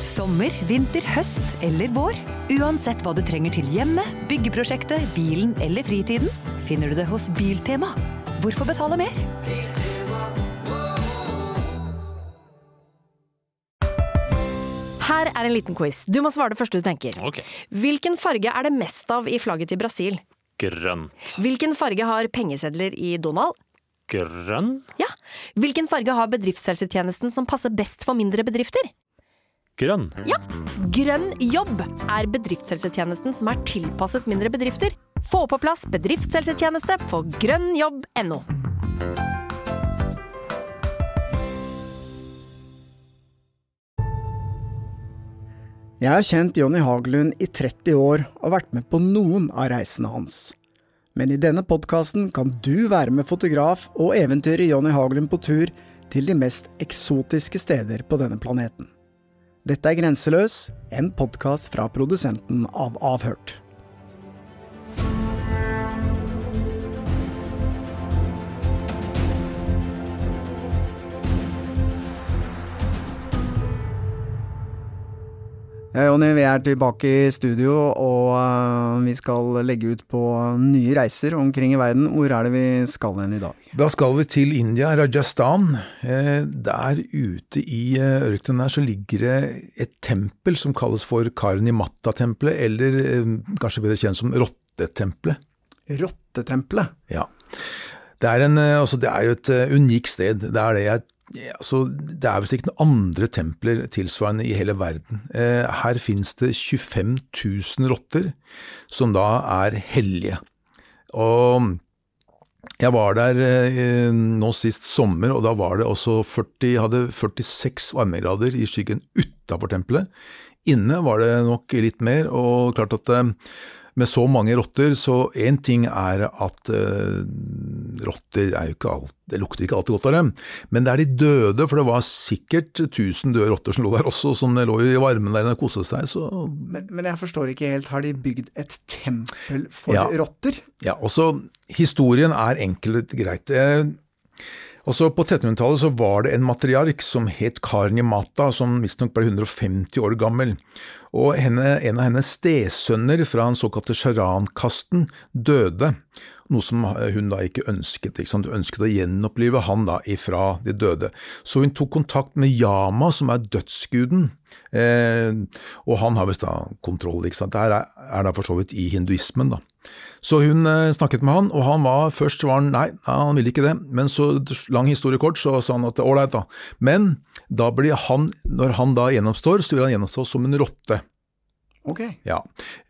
Sommer, vinter, høst eller vår. Uansett hva du trenger til hjemmet, byggeprosjektet, bilen eller fritiden, finner du det hos Biltema. Hvorfor betale mer? Her er en liten quiz. Du må svare det første du tenker. Okay. Hvilken farge er det mest av i flagget til Brasil? Grønt. Hvilken farge har pengesedler i Donald? Grønn? Ja. Hvilken farge har bedriftshelsetjenesten som passer best for mindre bedrifter? Grønn. Ja. Grønn jobb er bedriftshelsetjenesten som er tilpasset mindre bedrifter. Få på plass bedriftshelsetjeneste på grønnjobb.no. Jeg har kjent Jonny Hagelund i 30 år og vært med på noen av reisene hans. Men i denne podkasten kan du være med fotograf og eventyre Jonny Hagelund på tur til de mest eksotiske steder på denne planeten. Dette er Grenseløs, en podkast fra produsenten av Avhørt. Jonny, vi er tilbake i studio, og øh, vi skal legge ut på nye reiser omkring i verden. Hvor er det vi skal hen i dag? Da skal vi til India, Rajasthan. Eh, Der ute i eh, ørkenen der så ligger det et tempel som kalles for Karnimatta-tempelet, eller eh, kanskje bedre kjent som Rottetempelet. Rottetempelet. Ja. Det er, en, eh, altså det er jo et eh, unikt sted. Det er det jeg altså, det er visst ikke noen andre templer tilsvarende i hele verden. Eh, her finnes det 25 000 rotter, som da er hellige. Og jeg var der eh, nå sist sommer, og da var det også 40, hadde 46 varmegrader i skyggen utafor tempelet. Inne var det nok litt mer, og klart at eh, med så mange rotter, så én ting er at eh, rotter er alt, det lukter ikke alltid godt av dem, men det er de døde, for det var sikkert 1000 døde rotter som lå der også, som lå i varmen der og koste seg, så Men, men jeg forstår ikke helt, har de bygd et tempel for Ja. rotter? Ja, også historien er enkel og greit. Eh, Også på 1300-tallet så var det en matriark som het Karni Mata, som visstnok ble 150 år gammel. Og henne, en av hennes stesønner fra den såkalte Sharan-kasten døde, noe som hun da ikke ønsket. Ikke? Hun ønsket å gjenopplive han da ifra de døde. Så hun tok kontakt med Yama, som er dødsguden, eh, og han har visst da kontroll. Ikke sant? Det her er, da for så vidt i hinduismen, da. Så hun eh, snakket med han, og han var først var han, nei, han ville ikke det, men så lang historie kort, så sa han at ålreit da. Men da blir han, når han da gjennomstår, så vil han gjennomstå som en rotte. Ok. Ja,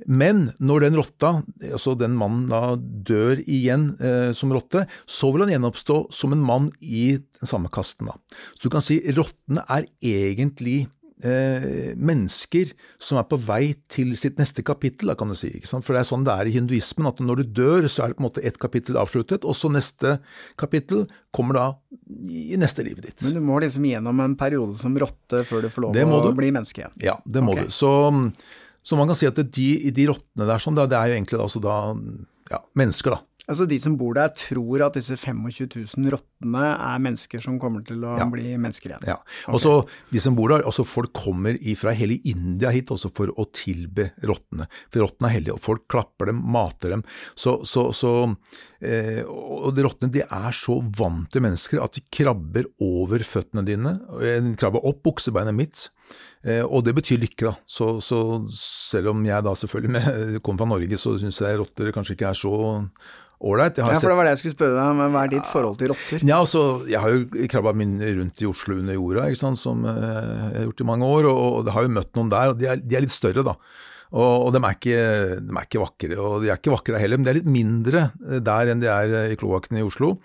Men når den rotta, altså den mannen da dør igjen eh, som rotte, så vil han gjenoppstå som en mann i den samme kasten. da. Så du kan si rottene er egentlig eh, mennesker som er på vei til sitt neste kapittel, da, kan du si. For det er sånn det er i hinduismen, at når du dør, så er det på en måte ett kapittel avsluttet, og så neste kapittel kommer da i neste livet ditt. Men du må liksom gjennom en periode som rotte før du får lov til å bli menneske igjen. Ja, det må okay. du. Så, så man kan si at de, de rottene der, sånn, det er jo egentlig da, da, ja, mennesker, da. Altså De som bor der, tror at disse 25 000 rottene er mennesker som kommer til å Ja. bli mennesker igjen. Ja. Og så de som bor der, altså folk kommer fra hele India hit også for å tilbe rottene. For rottene er hellige, og folk klapper dem, mater dem. Så, så, så eh, Og de rottene de er så vant til mennesker at de krabber over føttene dine. Eh, De krabber opp buksebeinet mitt. Eh, og det betyr lykke, da. Så, så selv om jeg da selvfølgelig med, kommer fra Norge, så syns jeg rotter kanskje ikke er så ålreit. Ja, for det var det jeg skulle spørre deg om. Hva er ditt forhold til rotter? ja, altså, jeg har jo krabba min rundt i Oslo under jorda, ikke sant, som eh, jeg har gjort i mange år, og, og har jo møtt noen der, og de er, de er litt større, da. Og, og de, er ikke, de er ikke vakre, og de er ikke vakre heller, men de er litt mindre eh, der enn de er i kloakkene i Oslo.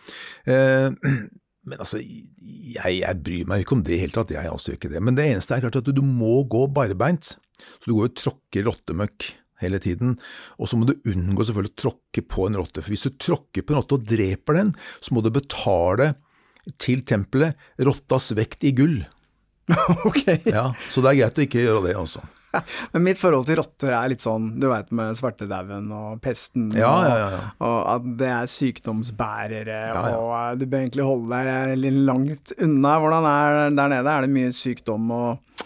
Eh, men altså, jeg, jeg bryr meg ikke om det i hele tatt, jeg også gjør ikke det. Men det eneste er klart at du, du må gå barbeint, så du går og tråkker rottemøkk hele tiden, og så må du unngå selvfølgelig å tråkke på en rotte, for hvis du tråkker på en rotte og dreper den, så må du betale til tempelet rottas vekt i gull. ok. Ja, så det er greit å ikke gjøre det, altså. Men mitt forhold til rotter er litt sånn, du veit med svartedauden og pesten, Ja, ja, ja. Og, at det er sykdomsbærere, og eh, du bør egentlig holde deg litt langt unna. Hvordan er det der nede? Er det mye sykdom og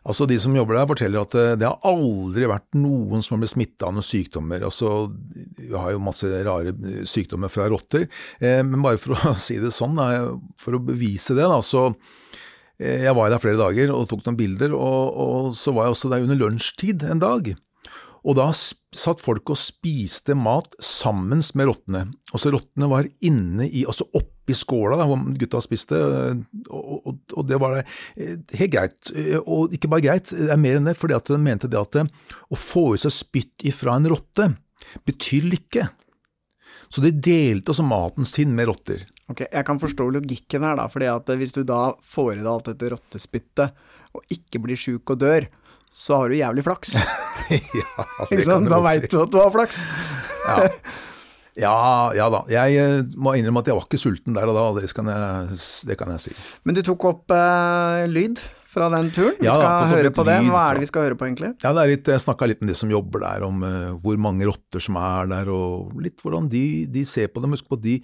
Altså De som jobber der, forteller at det, det har aldri vært noen som har blitt smitta av noen sykdommer. Altså, Vi har jo masse rare sykdommer fra rotter, eh, men bare for å si det sånn, for å bevise det, da, så eh, Jeg var der flere dager og tok noen bilder, og, og så var jeg også der under lunsjtid en dag. Og da satt folk og spiste mat sammen med rottene. så Rottene var inne i, altså oppi skåla da, hvor gutta spiste, og, og, og, det var eh, helt greit. Og ikke bare greit, det er mer enn det, fordi at de mente det at å få i seg spytt ifra en rotte betyr lykke. Så de delte altså maten sin med rotter. Ok, Jeg kan forstå logikken her, da. fordi at hvis du da får i deg alt dette rottespyttet, og ikke blir sjuk og dør, så har du jævlig flaks. ja, det kan du Da veit du at du har flaks. ja. ja. ja, da. Jeg eh, må innrømme at jeg var ikke sulten der og da, det kan jeg, det kan jeg si. Men du tok opp eh, lyd fra den turen. Vi Ja, skal da, høre på det. Hva er det vi skal høre på, egentlig? Ja, det er litt, Jeg snakka litt med de som jobber der, om uh, hvor mange rotter som er der, og litt hvordan de, de ser på dem. Husk på at de,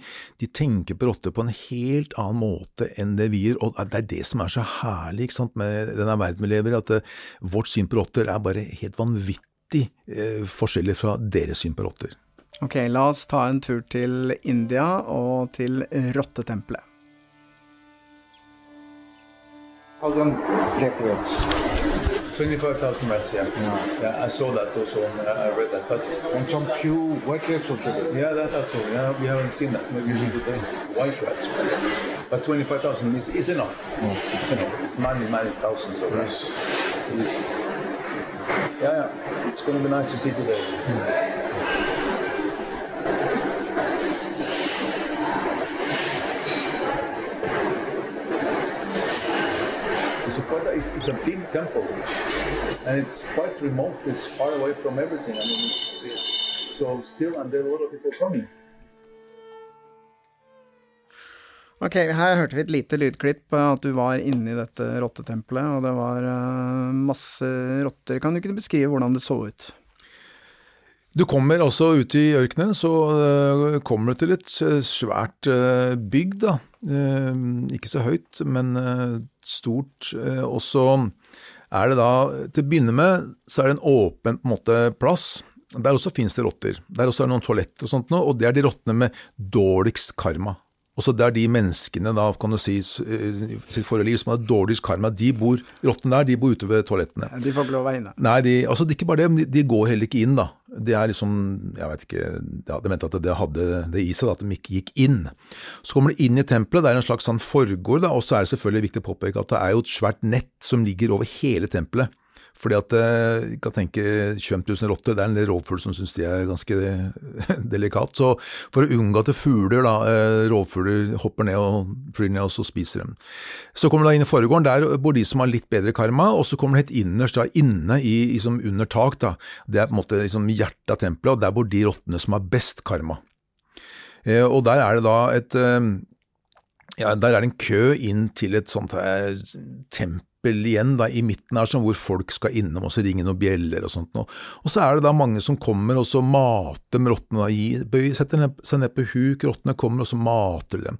de tenker på rotter på en helt annen måte enn det vi gjør, og det er det som er så herlig ikke sant, med denne verden vi lever i, at uh, vårt syn på rotter er bare helt vanvittig uh, forskjellig fra deres syn på rotter. Ok, la oss ta en tur til India og til rottetempelet. Thousand black rats 25,000 rats, yeah. yeah. I saw that also, I read that. But and some few white rats also. yeah, that I saw. Yeah, we haven't seen that. Maybe see today. White rats. But 25,000 is, is enough. It's enough. It's many, many thousands of rats. It's, it's, yeah, yeah. It's going to be nice to see today. It's a big temple, and it's quite remote. It's far away from everything. I mean, so still, and there are a lot of people coming. Ok, her hørte vi et lite lydklipp at du var inne i dette rottetempelet, og det var eh, masse rotter. Kan du ikke beskrive hvordan det så ut? Du kommer også ut i ørkenen, så øh, kommer du til et svært øh, bygg, da. Eh, ikke så høyt, men stort. Eh, og så er det da, til å begynne med, så er det en åpen en måte plass. Der også finnes det rotter. Der også er det noen toaletter og sånt nå, og det er de rottene med dårligst karma. Også der er de menneskene da, kan du si, øh, sitt forrige liv som har dårligst karma, de bor, rottene der, de bor ute ved toalettene. De får ikke lov å være inne. Nei, de, altså det er ikke bare det, men de, de går heller ikke inn, da. Det er liksom, jeg vet ikke, ja, de mente at det hadde det i seg, da, at de ikke gikk inn. Så kommer de inn i tempelet, det er en slags sånn forgård, da, og så er det selvfølgelig viktig å påpeke at det er jo et svært nett som ligger over hele tempelet. Fordi at, eh, jeg kan tenke 25 000 rotter, det er en del rovfugl som syns de er ganske delikat. Så for å unngå at fugler, da, eh, rovfugler hopper ned og flyr ned og så spiser dem. Så kommer du da inn i foregården, der bor de som har litt bedre karma, og så kommer du helt innerst, da, inne i, liksom under tak, da. Det er på en måte liksom hjertet av tempelet, og der bor de rottene som har best karma. Eh, og der er det da et ja, der er det en kø inn til et sånt her tempel igjen da, i midten her, sånn, hvor folk skal innom og så ringe noen bjeller og sånt. noe. Og så er det da mange som kommer og så mater med rottene. bøy- Setter seg ned på huk, rottene kommer og så mater de dem.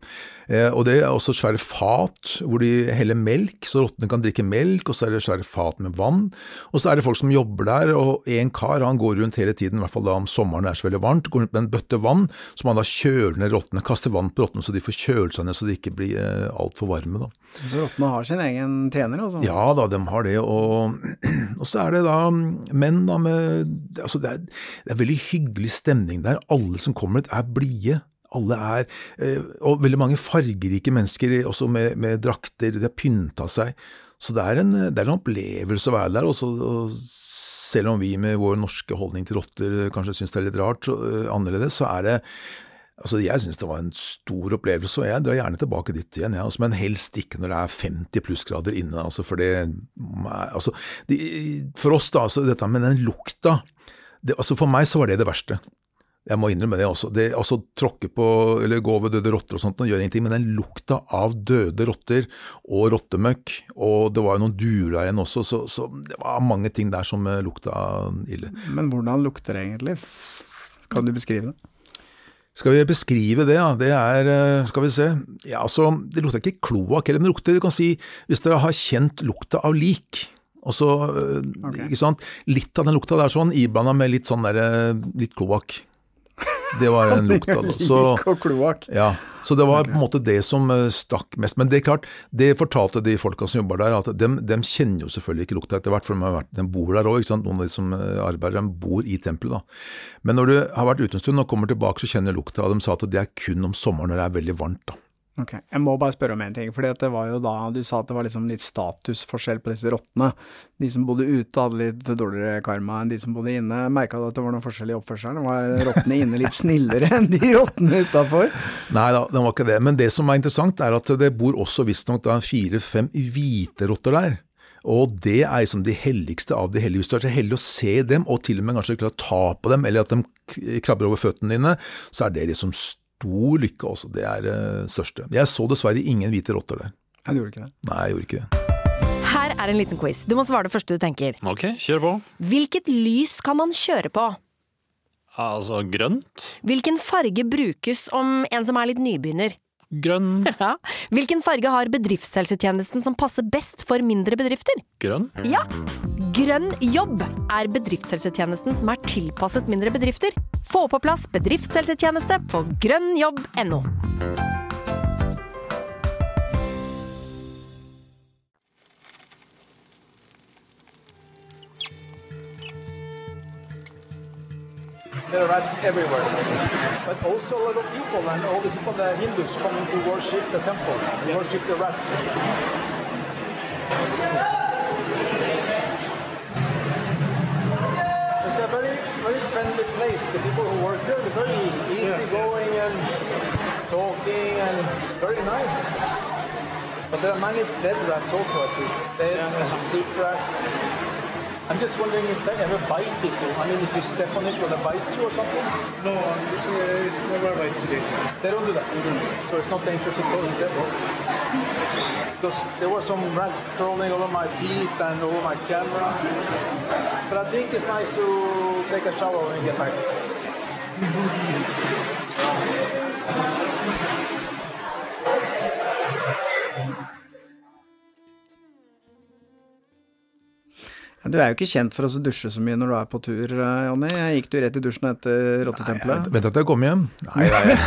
Eh, og det er også svære fat hvor de heller melk, så rottene kan drikke melk, og så er det svære fat med vann. Og så er det folk som jobber der, og en kar han går rundt hele tiden, i hvert fall da om sommeren er så veldig varmt, går rundt med en bøtte vann som han da kjøler ned rottene, kaster vann på rottene så de får kjølt seg ned så de ikke blir eh, altfor varme. da. Så rottene har sin egen tjener, altså? Ja da, de har det, og, og så er det da menn da med altså det, er, det er veldig hyggelig stemning der. Alle som kommer dit er blide. Alle er, eh, og veldig mange fargerike mennesker, også med, med drakter, de har pynta seg. Så det er en, det er en opplevelse å være der. Også, og selv om vi med vår norske holdning til rotter kanskje syns det er litt rart, så, eh, annerledes, så er det Altså, Jeg synes det var en stor opplevelse, og jeg drar gjerne tilbake dit igjen. Ja. Altså, men helst ikke når det er 50 plussgrader inne. Altså, for det, altså, de, for oss, da, altså, dette med den lukta det, altså, For meg så var det det verste. Jeg må innrømme det også. Det, altså, tråkke på, eller gå over døde rotter og sånt, og gjøre ingenting, men den lukta av døde rotter og rottemøkk, og det var jo noen duer der igjen også, så, så det var mange ting der som eh, lukta ille. Men hvordan lukter det egentlig? Kan du beskrive det? Skal vi beskrive det, ja. Det er, eh, skal vi se Ja, altså, det lukter ikke kloakk heller, men det lukter, du kan si, hvis dere har kjent lukta av lik, Og så, okay. ikke sant, Litt av den lukta der sånn, iblanda med litt sånn der, litt kloakk. Det var en lukt av det. Så, ja, så det var på en måte det som eh, stakk mest. Men det er klart, det fortalte de folka som jobber der, at dem, dem kjenner jo selvfølgelig ikke lukta etter hvert, for de, har vært, de bor der òg. Noen av de som eh, arbeider, de bor i tempelet. da. Men når du har vært ute en stund og kommer tilbake, så kjenner du lukta. Og de sa at det er kun om sommeren når det er veldig varmt. da. Ok, Jeg må bare spørre om en ting, for det var jo da du sa at det var liksom litt statusforskjell på disse rottene. De som bodde ute hadde litt dårligere karma enn de som bodde inne. Merka du at det var noen forskjell i oppførselen? Var rottene inne litt snillere enn de rottene utafor? Nei da, den var ikke det. Men det som er interessant, er at det bor også visstnok fire-fem hvite rotter der. Og det er liksom de helligste av de hellige. Hvis du er så heldig å se dem, og til og med kanskje klarer å ta på dem, eller at de krabber over føttene dine, så er det liksom stor lykke altså. Det er det største. Jeg så dessverre ingen hvite rotter der. Jeg gjorde ikke det. Nei, jeg gjorde ikke det. Her er en liten quiz. Du må svare det første du tenker. Ok, kjør på. Hvilket lys kan man kjøre på? Altså grønt. Hvilken farge brukes om en som er litt nybegynner? Grønn. Ja. Hvilken farge har bedriftshelsetjenesten som passer best for mindre bedrifter? Grønn. Ja! Grønn jobb er bedriftshelsetjenesten som er tilpasset mindre bedrifter. Få på plass bedriftshelsetjeneste på grønnjobb.no. There are rats everywhere. But also a lot of people and all these people, the Hindus coming to worship the temple, worship the rat. And it's very nice. But there are many dead rats also, I see. Dead and sick rats. I'm just wondering if they ever bite people. I mean, if you step on it, will they bite you or something? No, it's, uh, it's never bite today. They don't do that. So it's not dangerous to close the devil. Because there were some rats crawling over my feet and over my camera. But I think it's nice to take a shower when you get back. Du er jo ikke kjent for å dusje så mye når du er på tur, eh, Jonny. Gikk du rett i dusjen etter rottetempelet? Vent at jeg kom hjem. Nei, nei,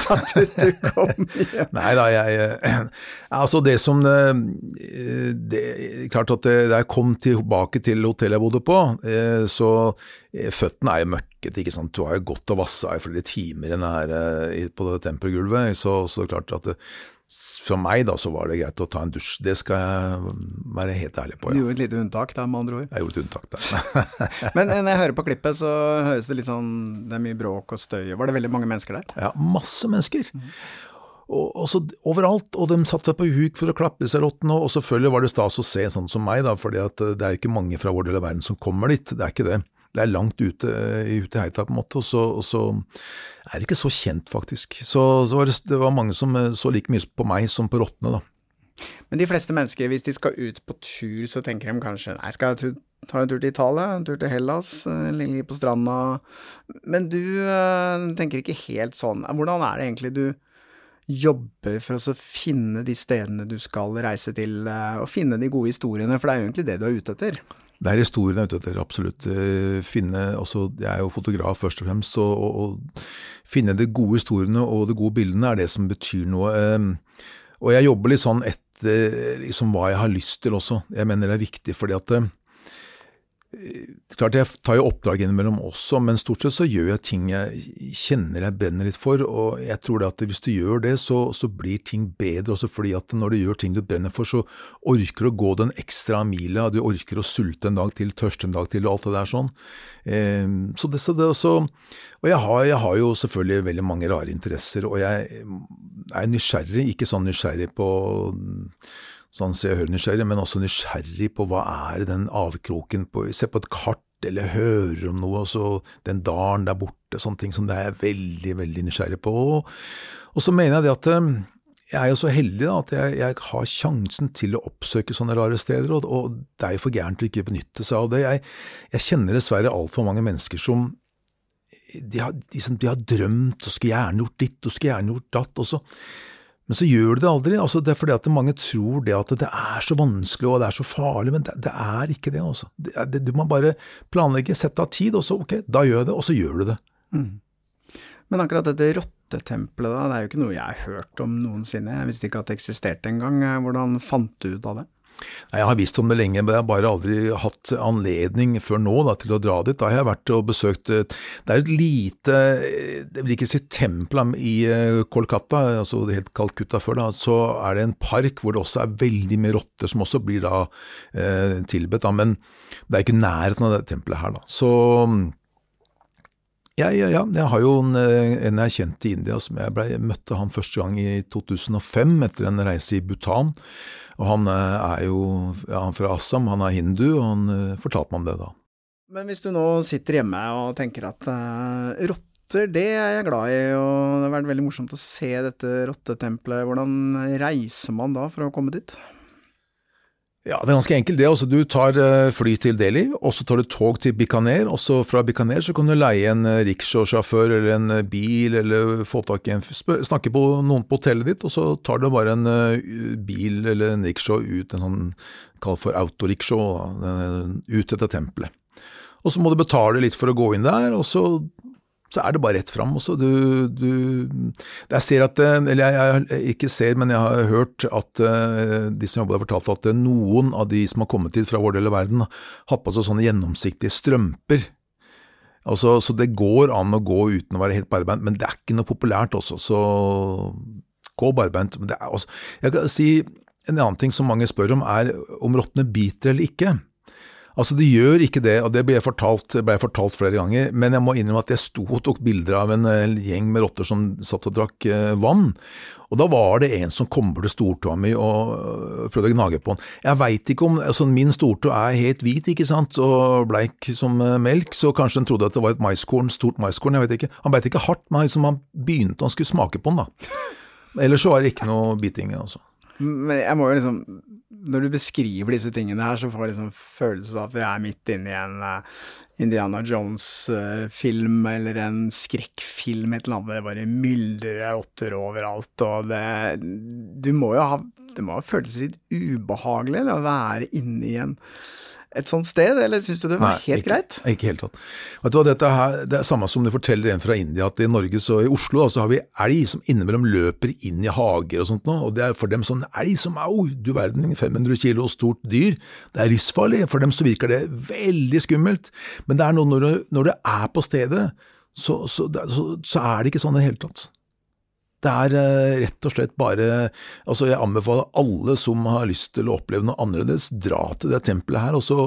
du kom hjem. Nei da, jeg eh, Altså, det som Det det, Klart at da jeg kom tilbake til hotellet jeg bodde på, eh, så eh, Føttene er jo møkket, ikke sant. Du har jo gått og vassa i flere timer inne her eh, i- på det tempelgulvet, så, så det er klart at det, for meg da, så var det greit å ta en dusj. Det skal jeg være helt ærlig på. Du gjorde et lite unntak der, med andre ord. Jeg gjorde et unntak der. Men eh, når jeg hører på klippet, så høres det litt sånn Det er mye bråk og støy. Var det veldig mange mennesker der? Ja, masse mennesker. Og, og så overalt, og de satte seg på huk for å klappe disse rottene, og selvfølgelig var det stas å se sånn som meg, da, fordi at eh, det er ikke mange fra vår del av verden som kommer dit, det er ikke det. Det er langt ute, eh, i heita på en måte, og så, og så er det ikke så kjent faktisk. Så, så var det, det var mange som eh, så like mye på meg som på rottene da. Men de fleste mennesker, hvis de skal ut på tur, så tenker de kanskje Nei, skal jeg ta en tur til Italia, en tur til Hellas, ligge på stranda Men du øh, tenker ikke helt sånn. Hvordan er det egentlig du jobber for å finne de stedene du skal reise til, og finne de gode historiene? For det er jo egentlig det du er ute etter. Det er historien jeg er ute etter, absolutt. Eh, Finne, altså, jeg er jo fotograf først og fremst, og, og finne de gode historiene og de gode bildene er det som betyr noe. Eh, Og jeg jobber litt sånn etter liksom hva jeg har lyst til også. Jeg mener det er viktig, fordi at eh, Klart jeg tar jo oppdrag innimellom også, men stort sett så gjør jeg ting jeg kjenner jeg brenner litt for, og jeg tror det at hvis du gjør det, så, så blir ting bedre også fordi at når du gjør ting du brenner for, så orker du å gå den ekstra mila, du orker å sulte en dag til, tørste en dag til og alt det der sånn. Eh, så det, så det også, og jeg har, jeg har jo selvfølgelig veldig mange rare interesser, og jeg er nysgjerrig, ikke sånn nysgjerrig på sånn se og hør nysgjerrig, men også nysgjerrig på hva er den avkroken på Se på et kart eller hører om noe, og så den dalen der borte, sånne ting som det er jeg veldig, veldig nysgjerrig på. Og så mener jeg det at eh, jeg er jo så heldig da, at jeg, jeg har sjansen til å oppsøke sånne rare steder, og, og det er jo for gærent å ikke benytte seg av det. Jeg, jeg kjenner dessverre altfor mange mennesker som de har, de, de har drømt og skulle gjerne gjort ditt og skulle gjerne gjort datt, og så Men så gjør du det aldri. altså Det er fordi at mange tror det at det er så vanskelig og det er så farlig, men det, det er ikke det. altså. Det, det, du må bare planlegge, sette av tid, og så ok, da gjør jeg det, og så gjør du det. Men akkurat dette rottetempelet, da, det er jo ikke noe jeg har hørt om noensinne. Jeg visste ikke at det eksisterte engang. Hvordan fant du ut av det? Jeg har visst om det lenge, men jeg har bare aldri hatt anledning før nå da, til å dra dit. Da har jeg vært og besøkt eh, Det er et lite eh, Jeg vil ikke si tempel i eh, Kolkata, altså det helt Calcutta før, da, så er det en park hvor det også er veldig mye rotter som også blir da eh, tilbedt. Da, men det er ikke nærheten av det tempelet her, da. Så ja, ja, ja. Jeg har jo en, eh, en jeg kjente i India, som jeg, ble, jeg møtte han første gang i 2005 etter en reise i Bhutan. Og han eh, er jo ja, han er fra Assam, han er hindu, og han eh, fortalte meg om det da. Men hvis du nå sitter hjemme og tenker at uh, rotter, det er jeg glad i, og det har vært veldig morsomt å se dette rottetempelet, hvordan reiser man da for å komme dit? Ja, det er ganske enkelt det. Altså, du tar eh, fly til Delhi, og så tar du tog til Bikaner, og så fra Bikaner så kan du leie en riksjåsjåfør eller en eh, bil, eller få tak i en, snakke på noen på hotellet ditt, og så tar du bare en eh, bil eller en rickshaw ut, en sånn kalt for autorickshaw, eh, ut etter tempelet. Og så må du betale litt for å gå inn der, og så, så er det bare rett fram. Også. Du, du, jeg ser at, eh, eller jeg, jeg ikke ser, men jeg har hørt at eh, de som jobber der fortalte at eh, noen av de som har kommet hit fra vår del av verden, har på seg sånne gjennomsiktige strømper. Altså, så det går an å gå uten å være helt barbeint, men det er ikke noe populært også, så gå barbeint. Men det er også, jeg kan si en annen ting som mange spør om, er om rottene biter eller ikke. Altså, det gjør ikke det, og det ble jeg fortalt, fortalt flere ganger, men jeg må innrømme at jeg sto og tok bilder av en eh, gjeng med rotter som satt og drakk eh, vann. Og da var det en som kom bort til stortåa mi og øh, prøvde å gnage på den. Jeg veit ikke om altså Min stortå er helt hvit, ikke sant, og bleik som eh, melk, så kanskje han trodde at det var et maiskorn, stort maiskorn, jeg vet ikke. Han beit ikke hardt, men liksom han begynte, han skulle smake på den, da. Ellers så var det ikke noe biting, altså. Men jeg må jo liksom Når du beskriver disse tingene her, så får jeg liksom følelsen av at jeg er midt inne i en eh, Indiana Jones-film eller en skrekkfilm, et eller annet. Det bare myldrer rotter overalt, og det Du må jo ha Det må ha føltes litt ubehagelig eller, å være inne i en et sånt sted, eller syns du det var Nei, helt ikke, greit? Ikke helt tatt. Vet du hva, dette her, Det er samme som du forteller en fra India, at i Norge så i Oslo da, så har vi elg som innimellom løper inn i hager og sånt nå, og det er for dem sånn elg som au, du verden, 500 kilo og stort dyr, det er livsfarlig. For dem så virker det veldig skummelt, men det er noe når du, når du er på stedet, så, så, så, så er det ikke sånn i det hele tatt. Det er eh, rett og slett bare altså Jeg anbefaler alle som har lyst til å oppleve noe annerledes, dra til det tempelet her, og så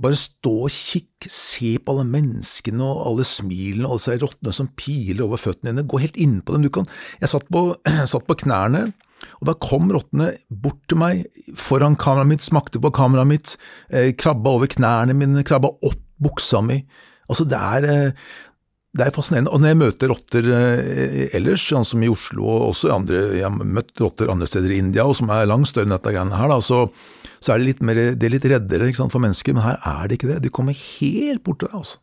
bare stå og kikk, se på alle menneskene og alle smilene og alle rottene som piler over føttene dine, gå helt innpå dem. Du kan, jeg satt på, satt på knærne, og da kom rottene bort til meg foran kameraet mitt, smakte på kameraet mitt, eh, krabba over knærne mine, krabba opp buksa mi. Altså, det er eh, det er fascinerende. Og når jeg møter rotter eh, ellers, sånn som i Oslo og også andre, jeg har møtt rotter andre steder i India, og som er langt større enn dette greiene her, da, så, så er det litt, mer, det er litt reddere sant, for mennesker, men her er det ikke det. De kommer helt bort til deg. altså.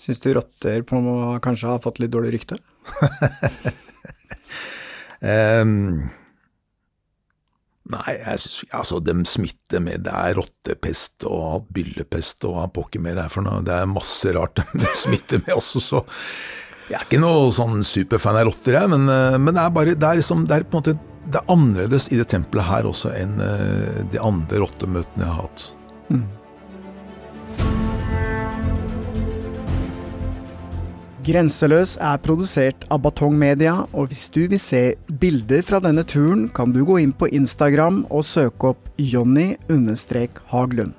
Syns du rotter på, kanskje har fått litt dårlig rykte? Ehm, nei, jeg synes, altså, de smitter med Det er rottepest og byllepest og pokker mer det er for noe. Det er masse rart de smitter med også, så jeg er ikke noe sånn superfan av rotter, jeg, men, eh, men det er bare det er liksom, det er på en måte det er annerledes i det tempelet her også enn eh, de andre rottemøtene jeg har hatt. Grenseløs er produsert av Batong Media, og hvis du vil se bilder fra denne turen, kan du gå inn på Instagram og søke opp Jonny-Haglund.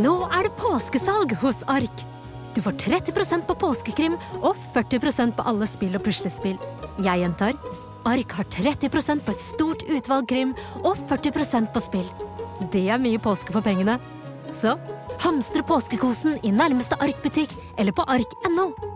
Nå er det påskesalg hos Ark. Du får 30% på påskekrim og 40% på alle spill og puslespill. Jeg gjentar Ark har 30% på et stort utvalg krim og 40% på spill. Det er mye påske for pengene. Så hamstre påskekosen i nærmeste Ark-butikk eller på ark.no.